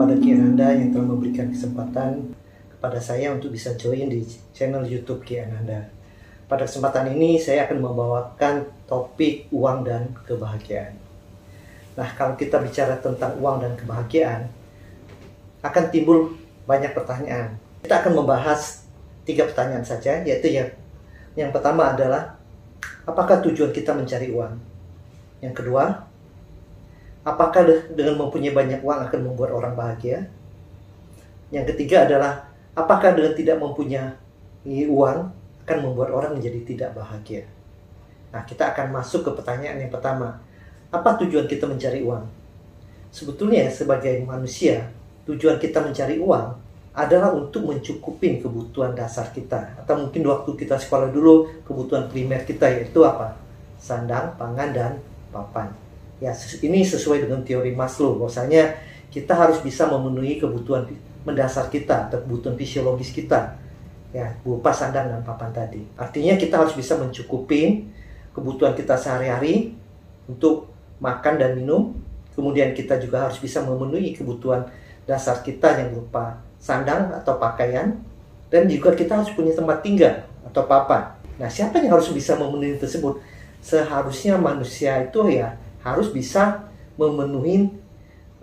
kepada Ki Ananda yang telah memberikan kesempatan kepada saya untuk bisa join di channel YouTube Ki Ananda. Pada kesempatan ini saya akan membawakan topik uang dan kebahagiaan. Nah, kalau kita bicara tentang uang dan kebahagiaan, akan timbul banyak pertanyaan. Kita akan membahas tiga pertanyaan saja, yaitu yang yang pertama adalah apakah tujuan kita mencari uang? Yang kedua, apakah dengan mempunyai banyak uang akan membuat orang bahagia? Yang ketiga adalah apakah dengan tidak mempunyai uang akan membuat orang menjadi tidak bahagia? Nah, kita akan masuk ke pertanyaan yang pertama. Apa tujuan kita mencari uang? Sebetulnya sebagai manusia, tujuan kita mencari uang adalah untuk mencukupin kebutuhan dasar kita atau mungkin waktu kita sekolah dulu kebutuhan primer kita yaitu apa sandang pangan dan papan ya ini sesuai dengan teori Maslow bahwasanya kita harus bisa memenuhi kebutuhan mendasar kita kebutuhan fisiologis kita. Ya berupa sandang dan papan tadi. Artinya kita harus bisa mencukupi kebutuhan kita sehari-hari untuk makan dan minum. Kemudian kita juga harus bisa memenuhi kebutuhan dasar kita yang berupa sandang atau pakaian. Dan juga kita harus punya tempat tinggal atau papan. Nah siapa yang harus bisa memenuhi tersebut? Seharusnya manusia itu ya harus bisa memenuhi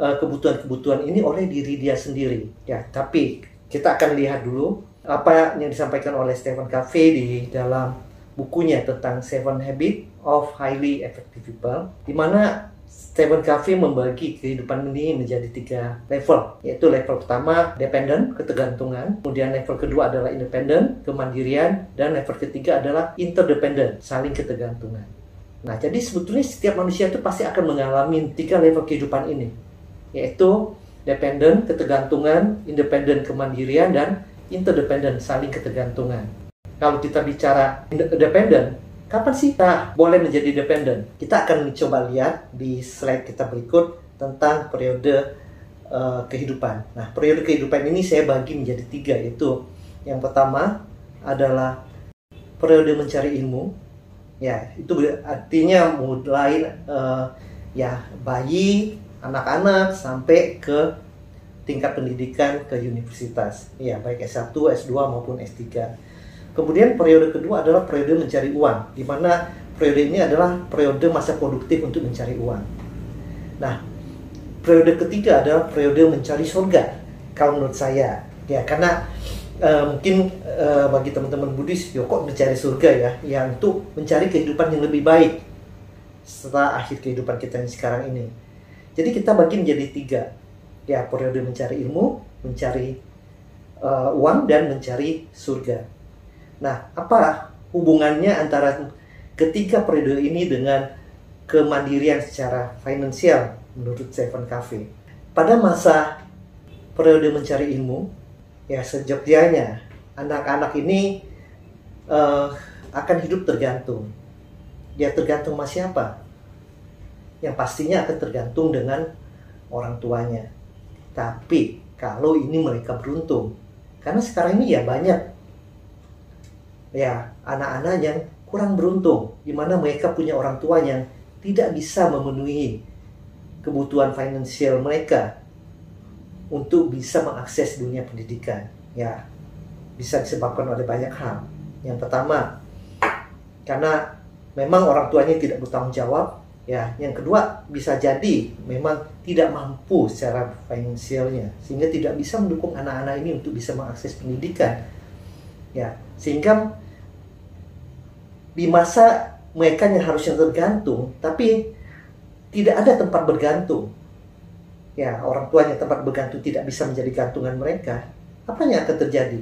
uh, kebutuhan-kebutuhan ini oleh diri dia sendiri. Ya, tapi kita akan lihat dulu apa yang disampaikan oleh Stephen Covey di dalam bukunya tentang Seven Habits of Highly Effective People, di mana Stephen Covey membagi kehidupan ini menjadi tiga level, yaitu level pertama dependent, ketergantungan, kemudian level kedua adalah independent, kemandirian, dan level ketiga adalah interdependent, saling ketergantungan. Nah, jadi sebetulnya setiap manusia itu pasti akan mengalami tiga level kehidupan ini, yaitu dependent, ketergantungan, independent, kemandirian, dan interdependent, saling ketergantungan. Kalau kita bicara independent, kapan sih kita boleh menjadi dependent? Kita akan mencoba lihat di slide kita berikut tentang periode uh, kehidupan. Nah, periode kehidupan ini saya bagi menjadi tiga, yaitu yang pertama adalah periode mencari ilmu, ya itu artinya mulai uh, ya bayi anak-anak sampai ke tingkat pendidikan ke universitas. Ya baik S1, S2 maupun S3 kemudian periode kedua adalah periode mencari uang di mana periode ini adalah periode masa produktif untuk mencari uang. Nah periode ketiga adalah periode mencari surga kalau menurut saya. Ya karena uh, mungkin uh, bagi teman-teman Buddhis, ya kok mencari surga ya, yang itu mencari kehidupan yang lebih baik setelah akhir kehidupan kita yang sekarang ini. Jadi kita bagi menjadi tiga, ya periode mencari ilmu, mencari uh, uang dan mencari surga. Nah, apa hubungannya antara ketiga periode ini dengan kemandirian secara finansial menurut Stephen Covey? Pada masa periode mencari ilmu, ya sejatinya anak-anak ini uh, akan hidup tergantung. Dia tergantung sama siapa? Yang pastinya akan tergantung dengan orang tuanya. Tapi kalau ini mereka beruntung, karena sekarang ini ya banyak ya anak-anak yang kurang beruntung, di mana mereka punya orang tua yang tidak bisa memenuhi kebutuhan finansial mereka untuk bisa mengakses dunia pendidikan. Ya, bisa disebabkan oleh banyak hal. Yang pertama, karena memang orang tuanya tidak bertanggung jawab. Ya, yang kedua bisa jadi memang tidak mampu secara finansialnya sehingga tidak bisa mendukung anak-anak ini untuk bisa mengakses pendidikan. Ya, sehingga di masa mereka yang harusnya tergantung, tapi tidak ada tempat bergantung ya orang tuanya tempat bergantung tidak bisa menjadi gantungan mereka, apa yang akan terjadi?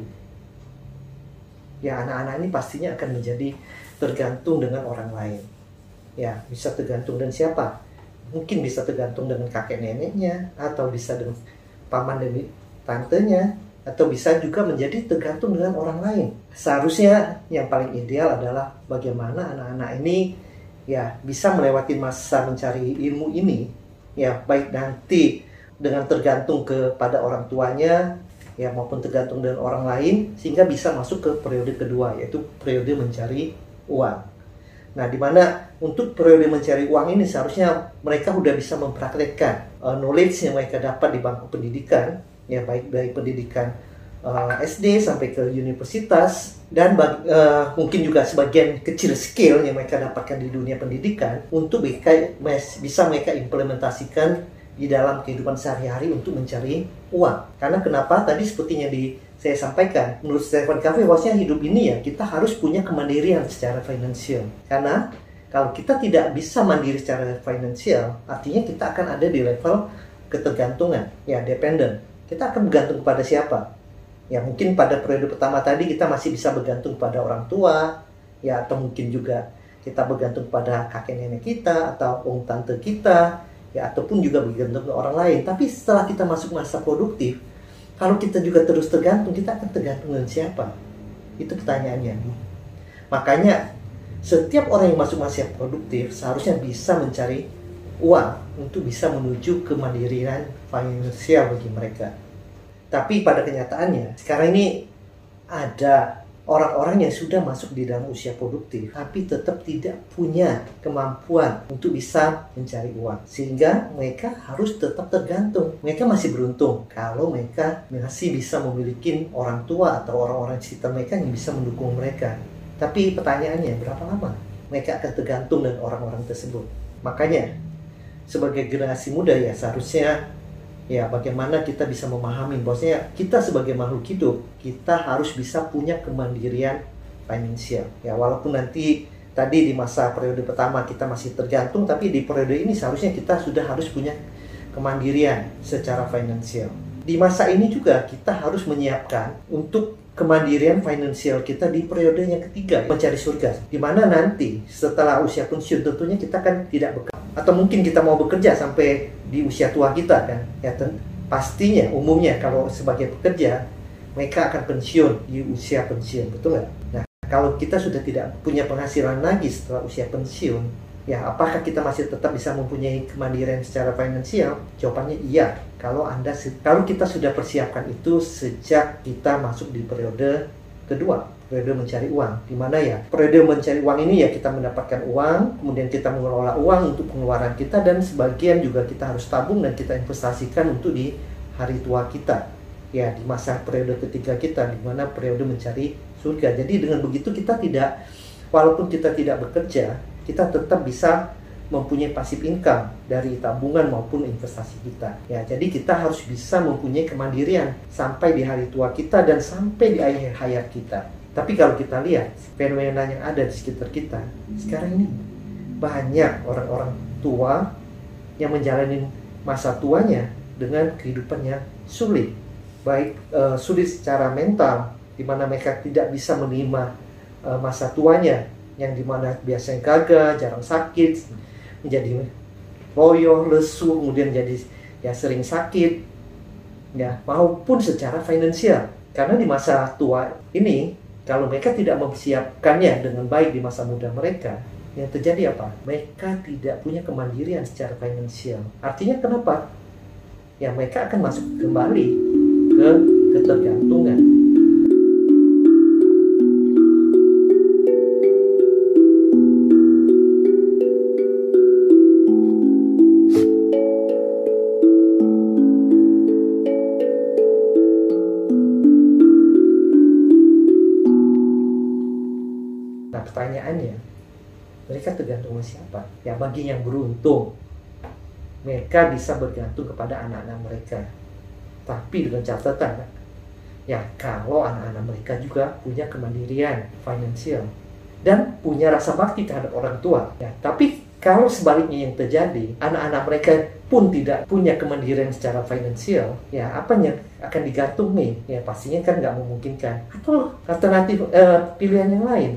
Ya anak-anak ini pastinya akan menjadi tergantung dengan orang lain. Ya bisa tergantung dengan siapa? Mungkin bisa tergantung dengan kakek neneknya, atau bisa dengan paman dan tantenya, atau bisa juga menjadi tergantung dengan orang lain. Seharusnya yang paling ideal adalah bagaimana anak-anak ini ya bisa melewati masa mencari ilmu ini ya baik nanti dengan tergantung kepada orang tuanya ya maupun tergantung dengan orang lain sehingga bisa masuk ke periode kedua yaitu periode mencari uang. Nah, di mana untuk periode mencari uang ini seharusnya mereka sudah bisa mempraktekkan uh, knowledge yang mereka dapat di bangku pendidikan, ya baik dari pendidikan uh, SD sampai ke universitas dan bagi, uh, mungkin juga sebagian kecil skill yang mereka dapatkan di dunia pendidikan untuk mereka, bisa mereka implementasikan di dalam kehidupan sehari-hari untuk mencari uang. Karena kenapa? Tadi sepertinya di saya sampaikan, menurut Stephen Covey bahwasanya hidup ini ya kita harus punya kemandirian secara finansial. Karena kalau kita tidak bisa mandiri secara finansial, artinya kita akan ada di level ketergantungan, ya dependent. Kita akan bergantung kepada siapa? Ya mungkin pada periode pertama tadi kita masih bisa bergantung pada orang tua, ya atau mungkin juga kita bergantung pada kakek nenek kita atau om tante kita, ya ataupun juga bergantung ke orang lain. Tapi setelah kita masuk masa produktif, kalau kita juga terus tergantung, kita akan tergantung dengan siapa? Itu pertanyaannya. Makanya setiap orang yang masuk masa produktif seharusnya bisa mencari uang untuk bisa menuju kemandirian finansial bagi mereka. Tapi pada kenyataannya sekarang ini ada orang-orang yang sudah masuk di dalam usia produktif tapi tetap tidak punya kemampuan untuk bisa mencari uang. Sehingga mereka harus tetap tergantung. Mereka masih beruntung kalau mereka masih bisa memiliki orang tua atau orang-orang sekitar mereka yang bisa mendukung mereka. Tapi pertanyaannya berapa lama mereka akan tergantung dengan orang-orang tersebut? Makanya sebagai generasi muda ya seharusnya ya bagaimana kita bisa memahami? Bahwasanya kita sebagai makhluk hidup kita harus bisa punya kemandirian finansial. Ya walaupun nanti tadi di masa periode pertama kita masih tergantung tapi di periode ini seharusnya kita sudah harus punya kemandirian secara finansial. Di masa ini juga kita harus menyiapkan untuk kemandirian finansial kita di periode yang ketiga mencari surga. Di mana nanti setelah usia pensiun tentunya kita kan tidak bekerja. Atau mungkin kita mau bekerja sampai di usia tua kita kan ya pastinya umumnya kalau sebagai pekerja mereka akan pensiun di usia pensiun betul nggak? Nah kalau kita sudah tidak punya penghasilan lagi setelah usia pensiun ya apakah kita masih tetap bisa mempunyai kemandirian secara finansial? Jawabannya iya. Kalau anda kalau kita sudah persiapkan itu sejak kita masuk di periode kedua periode mencari uang. Di mana ya? Periode mencari uang ini ya kita mendapatkan uang kemudian kita mengelola uang untuk pengeluaran kita dan sebagian juga kita harus tabung dan kita investasikan untuk di hari tua kita. Ya di masa periode ketiga kita di mana periode mencari surga. Jadi dengan begitu kita tidak walaupun kita tidak bekerja kita tetap bisa mempunyai pasif income dari tabungan maupun investasi kita. Ya, jadi kita harus bisa mempunyai kemandirian sampai di hari tua kita dan sampai di akhir hayat kita. Tapi kalau kita lihat fenomena yang ada di sekitar kita, sekarang ini banyak orang-orang tua yang menjalani masa tuanya dengan kehidupan yang sulit. Baik uh, sulit secara mental, di mana mereka tidak bisa menerima uh, masa tuanya, yang di mana biasanya gagal, jarang sakit, menjadi loyo, lesu, kemudian jadi ya sering sakit, ya maupun secara finansial. Karena di masa tua ini kalau mereka tidak mempersiapkannya dengan baik di masa muda mereka, yang terjadi apa? Mereka tidak punya kemandirian secara finansial. Artinya kenapa? Ya mereka akan masuk kembali ke ketergantungan. Pertanyaannya mereka tergantung sama siapa? Ya bagi yang beruntung. Mereka bisa bergantung kepada anak-anak mereka. Tapi dengan catatan ya kalau anak-anak mereka juga punya kemandirian finansial dan punya rasa bakti terhadap orang tua. Ya tapi kalau sebaliknya yang terjadi anak-anak mereka pun tidak punya kemandirian secara finansial ya apa yang akan digantung nih? Ya pastinya kan nggak memungkinkan. Atau alternatif uh, pilihan yang lain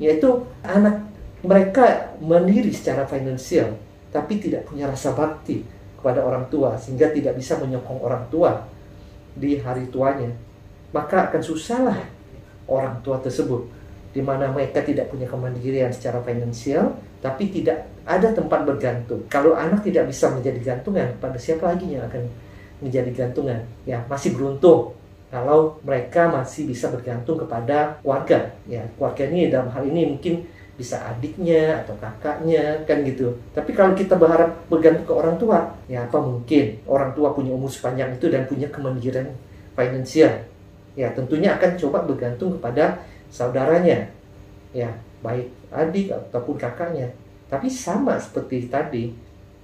yaitu anak mereka mandiri secara finansial tapi tidak punya rasa bakti kepada orang tua sehingga tidak bisa menyokong orang tua di hari tuanya. Maka akan susahlah orang tua tersebut di mana mereka tidak punya kemandirian secara finansial tapi tidak ada tempat bergantung. Kalau anak tidak bisa menjadi gantungan pada siapa lagi yang akan menjadi gantungan? Ya masih beruntung kalau mereka masih bisa bergantung kepada warga ya keluarga ini dalam hal ini mungkin bisa adiknya atau kakaknya kan gitu. Tapi kalau kita berharap bergantung ke orang tua, ya apa mungkin orang tua punya umur sepanjang itu dan punya kemandirian finansial. Ya tentunya akan coba bergantung kepada saudaranya, ya baik adik ataupun kakaknya. Tapi sama seperti tadi,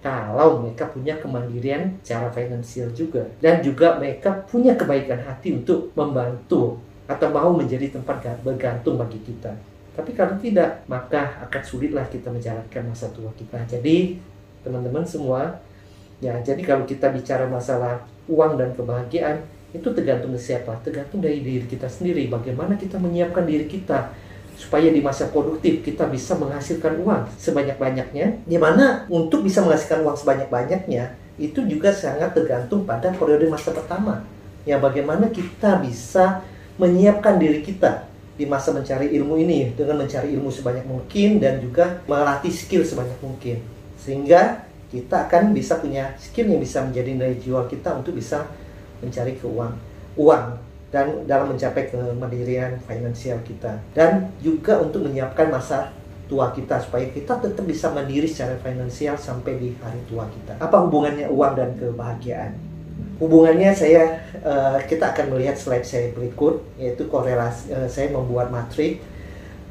kalau mereka punya kemandirian secara finansial juga dan juga mereka punya kebaikan hati untuk membantu atau mau menjadi tempat bergantung bagi kita. Tapi kalau tidak, maka akan sulitlah kita menjalankan masa tua kita. Jadi, teman-teman semua, ya, jadi kalau kita bicara masalah uang dan kebahagiaan, itu tergantung dari siapa? Tergantung dari diri kita sendiri. Bagaimana kita menyiapkan diri kita supaya di masa produktif kita bisa menghasilkan uang sebanyak-banyaknya. Di mana untuk bisa menghasilkan uang sebanyak-banyaknya, itu juga sangat tergantung pada periode masa pertama. Ya, bagaimana kita bisa menyiapkan diri kita di masa mencari ilmu ini dengan mencari ilmu sebanyak mungkin dan juga melatih skill sebanyak mungkin sehingga kita akan bisa punya skill yang bisa menjadi nilai jual kita untuk bisa mencari keuangan uang dan dalam mencapai kemandirian finansial kita dan juga untuk menyiapkan masa tua kita supaya kita tetap bisa mandiri secara finansial sampai di hari tua kita. Apa hubungannya uang dan kebahagiaan? hubungannya saya uh, kita akan melihat slide saya berikut yaitu korelasi uh, saya membuat matrik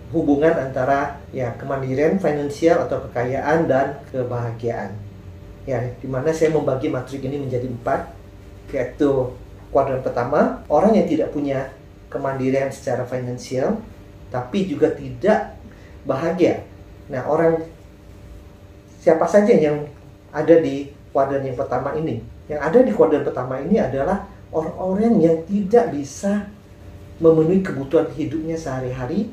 hubungan antara ya kemandirian finansial atau kekayaan dan kebahagiaan ya di mana saya membagi matrik ini menjadi empat yaitu kuadran pertama orang yang tidak punya kemandirian secara finansial tapi juga tidak bahagia nah orang siapa saja yang ada di kuadran yang pertama ini yang ada di kuadran pertama ini adalah orang-orang yang tidak bisa memenuhi kebutuhan hidupnya sehari-hari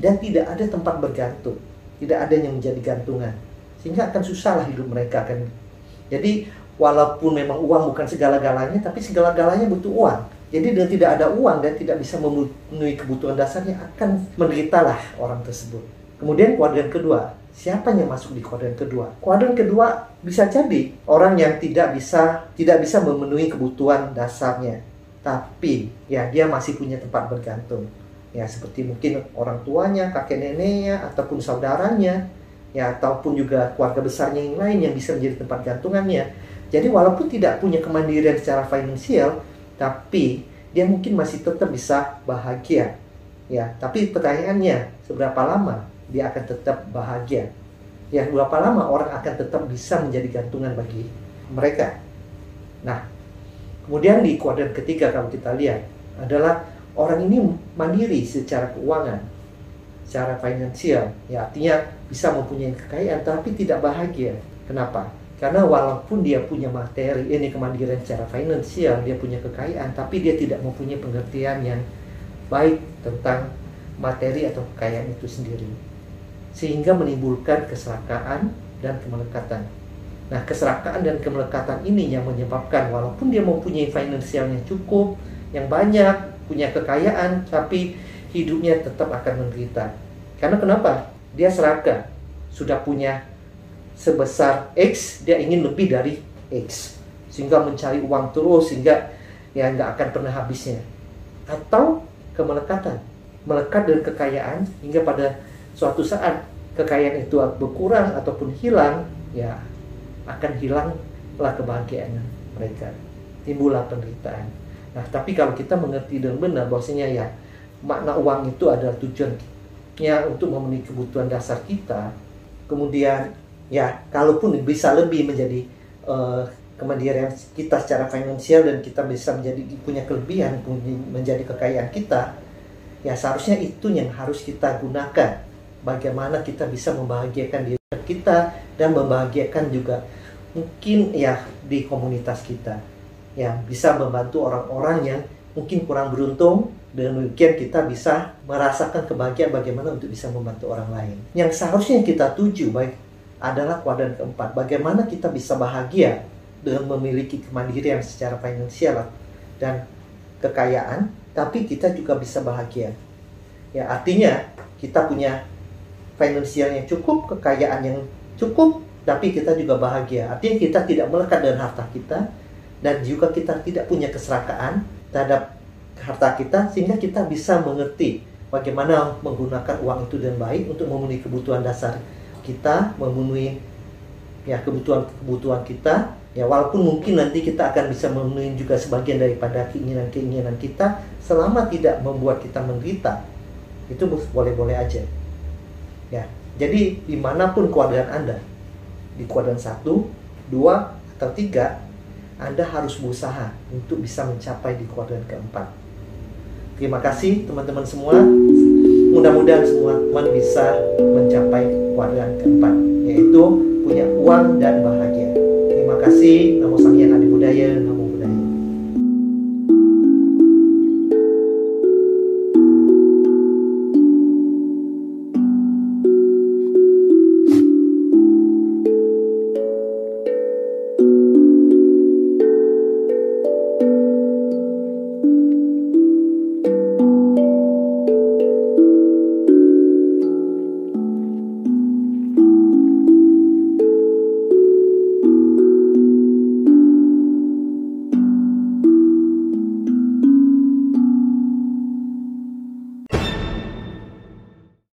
dan tidak ada tempat bergantung, tidak ada yang menjadi gantungan. Sehingga akan susah lah hidup mereka kan. Jadi walaupun memang uang bukan segala-galanya, tapi segala-galanya butuh uang. Jadi dengan tidak ada uang dan tidak bisa memenuhi kebutuhan dasarnya akan menderitalah orang tersebut. Kemudian kuadran kedua, siapa yang masuk di kuadran kedua? Kuadran kedua bisa jadi orang yang tidak bisa tidak bisa memenuhi kebutuhan dasarnya, tapi ya dia masih punya tempat bergantung. Ya seperti mungkin orang tuanya, kakek neneknya ataupun saudaranya, ya ataupun juga keluarga besarnya yang lain yang bisa menjadi tempat gantungannya. Jadi walaupun tidak punya kemandirian secara finansial, tapi dia mungkin masih tetap bisa bahagia. Ya, tapi pertanyaannya seberapa lama dia akan tetap bahagia. Ya, berapa lama orang akan tetap bisa menjadi gantungan bagi mereka. Nah, kemudian di kuadran ketiga kalau kita lihat adalah orang ini mandiri secara keuangan, secara finansial. Ya, artinya bisa mempunyai kekayaan tapi tidak bahagia. Kenapa? Karena walaupun dia punya materi, ini kemandirian secara finansial, dia punya kekayaan, tapi dia tidak mempunyai pengertian yang baik tentang materi atau kekayaan itu sendiri sehingga menimbulkan keserakaan dan kemelekatan. Nah, keserakaan dan kemelekatan ini yang menyebabkan walaupun dia mempunyai finansialnya cukup, yang banyak, punya kekayaan, tapi hidupnya tetap akan menderita. Karena kenapa? Dia serakah, sudah punya sebesar X, dia ingin lebih dari X. Sehingga mencari uang terus, sehingga ya nggak akan pernah habisnya. Atau kemelekatan, melekat dengan kekayaan hingga pada suatu saat kekayaan itu berkurang ataupun hilang, ya akan hilanglah kebahagiaan mereka. Timbullah penderitaan. Nah, tapi kalau kita mengerti dengan benar bahwasanya ya makna uang itu adalah tujuannya untuk memenuhi kebutuhan dasar kita, kemudian ya kalaupun bisa lebih menjadi uh, kemandirian kita secara finansial dan kita bisa menjadi punya kelebihan punya menjadi kekayaan kita ya seharusnya itu yang harus kita gunakan bagaimana kita bisa membahagiakan diri kita dan membahagiakan juga mungkin ya di komunitas kita ya bisa membantu orang-orang yang mungkin kurang beruntung dan mungkin kita bisa merasakan kebahagiaan bagaimana untuk bisa membantu orang lain. Yang seharusnya kita tuju baik adalah kuadran keempat. Bagaimana kita bisa bahagia dengan memiliki kemandirian secara finansial dan kekayaan, tapi kita juga bisa bahagia. Ya artinya kita punya finansial yang cukup, kekayaan yang cukup, tapi kita juga bahagia. Artinya kita tidak melekat dengan harta kita dan juga kita tidak punya keserakaan terhadap harta kita sehingga kita bisa mengerti bagaimana menggunakan uang itu dengan baik untuk memenuhi kebutuhan dasar kita, memenuhi ya kebutuhan-kebutuhan kita. Ya walaupun mungkin nanti kita akan bisa memenuhi juga sebagian daripada keinginan-keinginan kita selama tidak membuat kita menderita. Itu boleh-boleh aja. Ya, jadi di mana pun kuadran Anda, di kuadran satu, dua, atau tiga, Anda harus berusaha untuk bisa mencapai di kuadran keempat. Terima kasih teman-teman semua. Mudah-mudahan semua teman bisa mencapai kuadran keempat, yaitu punya uang dan bahagia. Terima kasih. Namo Sang Hyang Adi Budaya.